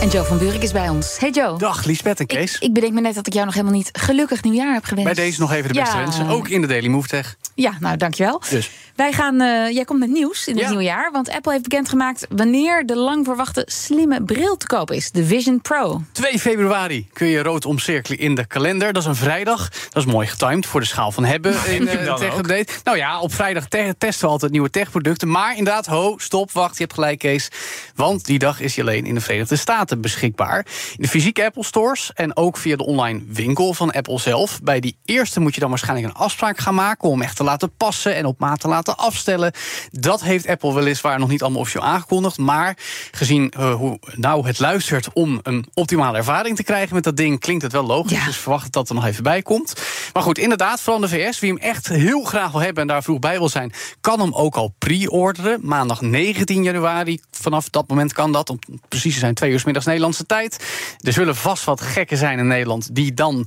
En Joe van Buurik is bij ons. Hey Joe. Dag Liesbeth en Ik, Kees. ik bedenk me net dat ik jou nog helemaal niet gelukkig nieuwjaar heb gewenst. Bij deze nog even de beste Ja. wensen. Ook in de Daily Move Tech. Ja, nou dankjewel. Dus. Wij gaan, eh, jij komt met nieuws in het Ja. nieuwe jaar. Want Apple heeft bekendgemaakt wanneer de lang verwachte slimme bril te koop is. De Vision Pro. 2 februari kun je rood omcirkelen in de kalender. Dat is een vrijdag. Dat is mooi getimed voor de schaal van hebben in je uh, dan Tech? Update. Nou ja, op vrijdag te- testen we altijd nieuwe techproducten. Maar inderdaad, ho, stop, wacht, je hebt gelijk Kees. Want die dag is hij alleen in de Verenigde Staten beschikbaar. In de fysieke Apple stores en ook via de online winkel van Apple zelf. Bij die eerste moet je dan waarschijnlijk een afspraak gaan maken... om echt te laten passen en op maat te laten afstellen. Dat heeft Apple weliswaar nog niet allemaal officieel aangekondigd. Maar gezien eh, hoe nauw het luistert om een optimale ervaring te krijgen met dat ding... klinkt het wel logisch, Ja. dus verwacht dat dat er nog even bij komt. Maar goed, inderdaad, vooral de VS, wie hem echt heel graag wil hebben... en daar vroeg bij wil zijn, kan hem ook al pre-orderen. Maandag 19 januari, vanaf dat moment kan dat. Om precies te zijn, twee uur 's middags Nederlandse tijd. Er zullen vast wat gekken zijn in Nederland... die dan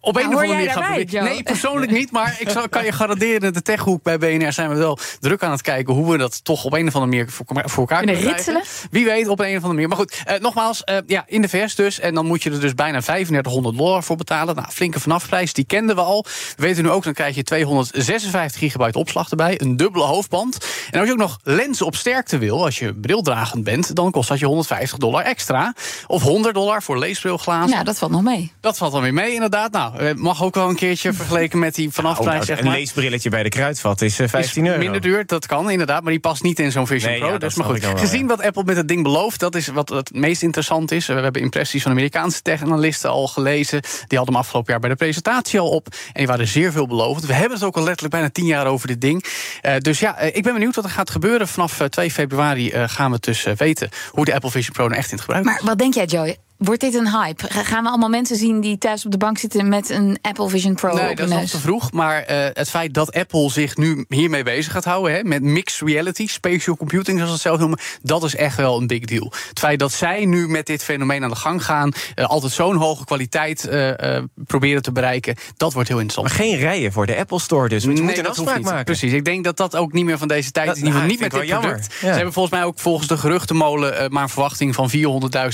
op een Nou, of andere manier? Nee, persoonlijk niet, maar ik zal, kan je garanderen... de techhoek bij BNR zijn we wel druk aan het kijken... hoe we dat toch op een of andere manier voor, voor elkaar Kunnen ritselen? Wie weet, op een of andere manier. Maar goed, eh, nogmaals, eh, ja, in de VS dus. En dan moet je er dus bijna 3500 dollar voor betalen. Nou, flinke vanafprijs, die kenden we al. We weten nu ook, dan krijg je 256 gigabyte opslag erbij. Een dubbele hoofdband. En als je ook nog lenzen op sterkte wil, als je brildragend bent... dan kost dat je 150 dollar extra. Of 100 dollar voor leesbrilglazen. Nou, dat valt nog mee. Dat valt dan weer mee, inderdaad. Nou, eh, mag ook wel een keertje vergeleken met die vanafprijs, Oh, zeg een maar. leesbrilletje bij de kruidvat is eh, 15 is euro. minder duur, dat kan inderdaad, maar die past niet in zo'n Vision Nee, Pro. ja, dat dus maar goed, wel, gezien ja. wat Apple met het ding belooft, dat is wat het meest interessant is. We hebben impressies van Amerikaanse tech-analisten al gelezen. Die hadden hem afgelopen jaar bij de presentatie al op. En die waren zeer veelbelovend. We hebben het ook al letterlijk bijna tien jaar over dit ding. Eh, dus ja, eh, ik ben benieuwd wat er gaat gebeuren. Vanaf eh, 2 februari eh, gaan we dus eh, weten hoe de Apple Vision Pro nou echt in het gebruik is. Maar wat denk jij, Joe? Wordt dit een hype? Ga- Gaan we allemaal mensen zien die thuis op de bank zitten met een Apple Vision Pro Nee, op dat is nog te vroeg. Maar eh, het feit dat Apple zich nu hiermee bezig gaat houden... Hè, met mixed reality, spatial computing, zoals ze het zelf noemen... dat is echt wel een big deal. Het feit dat zij nu met dit fenomeen aan de gang gaan... eh, altijd zo'n hoge kwaliteit eh, eh, proberen te bereiken... dat wordt heel interessant. Maar geen rijen voor de Apple Store dus. Want je Nee, moet een afspraak maken. Precies, ik denk dat dat ook niet meer van deze tijd Dat- is. In ieder geval ah, niet met dit product. Ja. Ze hebben volgens mij ook volgens de geruchtenmolen... eh, maar een verwachting van 400.000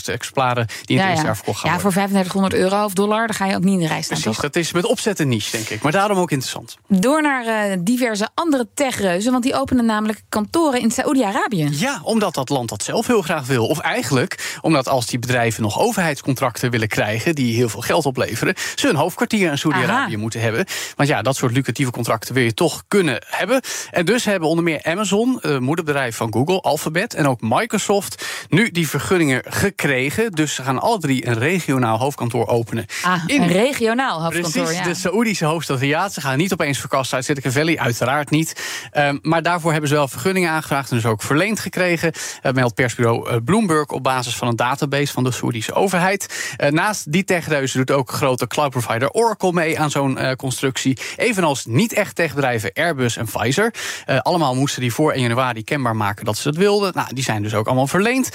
exemplaren... die verkocht gaan ja, worden. voor 3500 euro of dollar, dan ga je ook niet in de rij staan, Precies, toch? dat is met opzet een niche, denk ik. Maar daarom ook interessant. Door naar eh, diverse andere techreuzen, want die openen namelijk kantoren in Saoedi-Arabië. Ja, omdat dat land dat zelf heel graag wil. Of eigenlijk omdat als die bedrijven nog overheidscontracten willen krijgen... die heel veel geld opleveren... ze een hoofdkwartier in Saudi-Arabië Aha. moeten hebben. Want ja, dat soort lucratieve contracten wil je toch kunnen hebben. En dus hebben onder meer Amazon, het moederbedrijf van Google, Alphabet... en ook Microsoft nu die vergunningen gekregen. Dus ze gaan alle drie een regionaal hoofdkantoor openen. Ah, in een regionaal hoofdkantoor, Precies, ja. de Saoedische hoofdstad Riyadh. Ze gaan niet opeens verkassen uit Silicon Valley, uiteraard niet. Ehm, maar daarvoor hebben ze wel vergunningen aangevraagd en dus ook verleend gekregen. Uh, meldt persbureau eh, Bloomberg op basis van een database van de Saoedische overheid. Eh, naast die techreuzen doet ook grote cloud provider Oracle mee aan zo'n eh, constructie. Evenals niet-echt techbedrijven Airbus en Pfizer. Eh, allemaal moesten die voor 1 januari kenbaar maken dat ze het wilden. Nou, die zijn dus ook allemaal verleend.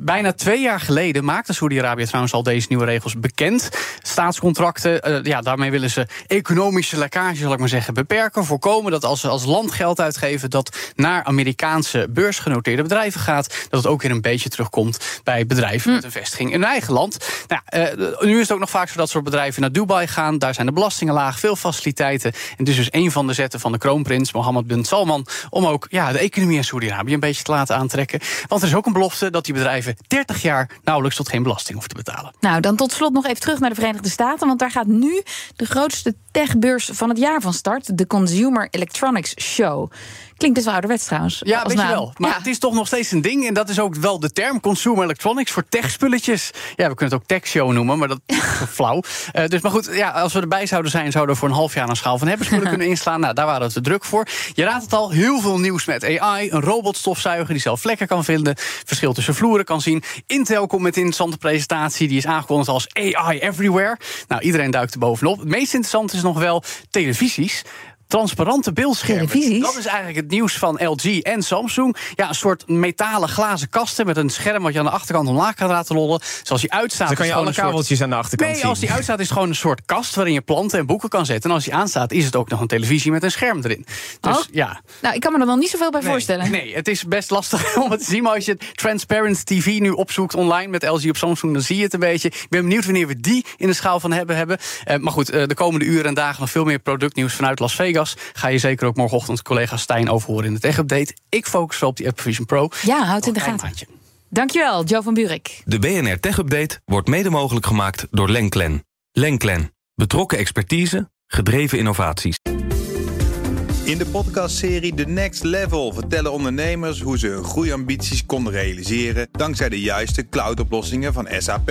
Bijna twee jaar geleden maakte Saudi-Arabië trouwens al deze nieuwe regels bekend. Staatscontracten, eh, ja, daarmee willen ze economische lekkage, zal ik maar zeggen, beperken. Voorkomen dat als ze als land geld uitgeven, dat naar Amerikaanse beursgenoteerde bedrijven gaat. Dat het ook weer een beetje terugkomt bij bedrijven met een vestiging in hun eigen land. Nou, eh, nu is het ook nog vaak zo dat soort bedrijven naar Dubai gaan. Daar zijn de belastingen laag, veel faciliteiten. En het is dus een van de zetten van de kroonprins Mohammed bin Salman om ook ja, de economie in Saudi-Arabië een beetje te laten aantrekken. Want er is ook een belofte dat die bedrijven 30 jaar nauwelijks tot geen belasting te betalen. Nou, dan tot slot nog even terug naar de Verenigde Staten. Want daar gaat nu de grootste techbeurs van het jaar van start. De Consumer Electronics Show. Klinkt best wel ouderwets trouwens. Ja, weet je wel. Maar Ja. het is toch nog steeds een ding. En dat is ook wel de term consumer electronics voor techspulletjes. Ja, we kunnen het ook techshow noemen, maar dat is flauw. Eh, dus maar goed, ja, als we erbij zouden zijn, zouden we voor een half jaar een schaal van hebbenspullen kunnen inslaan. Nou, daar waren we te druk voor. Je raadt het al, heel veel nieuws met AI. Een robotstofzuiger die zelf vlekken kan vinden. Verschil tussen vloeren kan zien. Intel komt met een interessante presentatie. Die is aangekondigd als AI Everywhere. Nou, iedereen duikt er bovenop. Het meest interessante is nog wel televisies. Transparante beeldschermen. Televisies? Dat is eigenlijk het nieuws van LG en Samsung. Ja, een soort metalen glazen kasten met een scherm wat je aan de achterkant omlaag kan laten rollen. Zoals die uitstaat. Dan kan je alle soort- kabeltjes aan de achterkant Nee, zien. als die uitstaat is het gewoon een soort kast waarin je planten en boeken kan zetten. En als die aanstaat, is het ook nog een televisie met een scherm erin. Dus Oh. ja. Nou, ik kan me er nog niet zoveel bij Nee, voorstellen. Nee, het is best lastig om het te zien. Maar als je Transparent TV nu opzoekt online met LG op Samsung, dan zie je het een beetje. Ik ben benieuwd wanneer we die in de schaal van hebben. hebben. Eh, maar goed, eh, de komende uren en dagen nog veel meer productnieuws vanuit Las Vegas. Ga je zeker ook morgenochtend collega Stijn over horen in de tech-update. Ik focus wel op die Apple Vision Pro. Ja, houd het in de gaten. Dankjewel, Joe van Buurik. De BNR Tech Update wordt mede mogelijk gemaakt door Lenklen. Lenklen. Betrokken expertise, gedreven innovaties. In de podcastserie The Next Level vertellen ondernemers hoe ze hun groeiambities konden realiseren dankzij de juiste cloudoplossingen van SAP.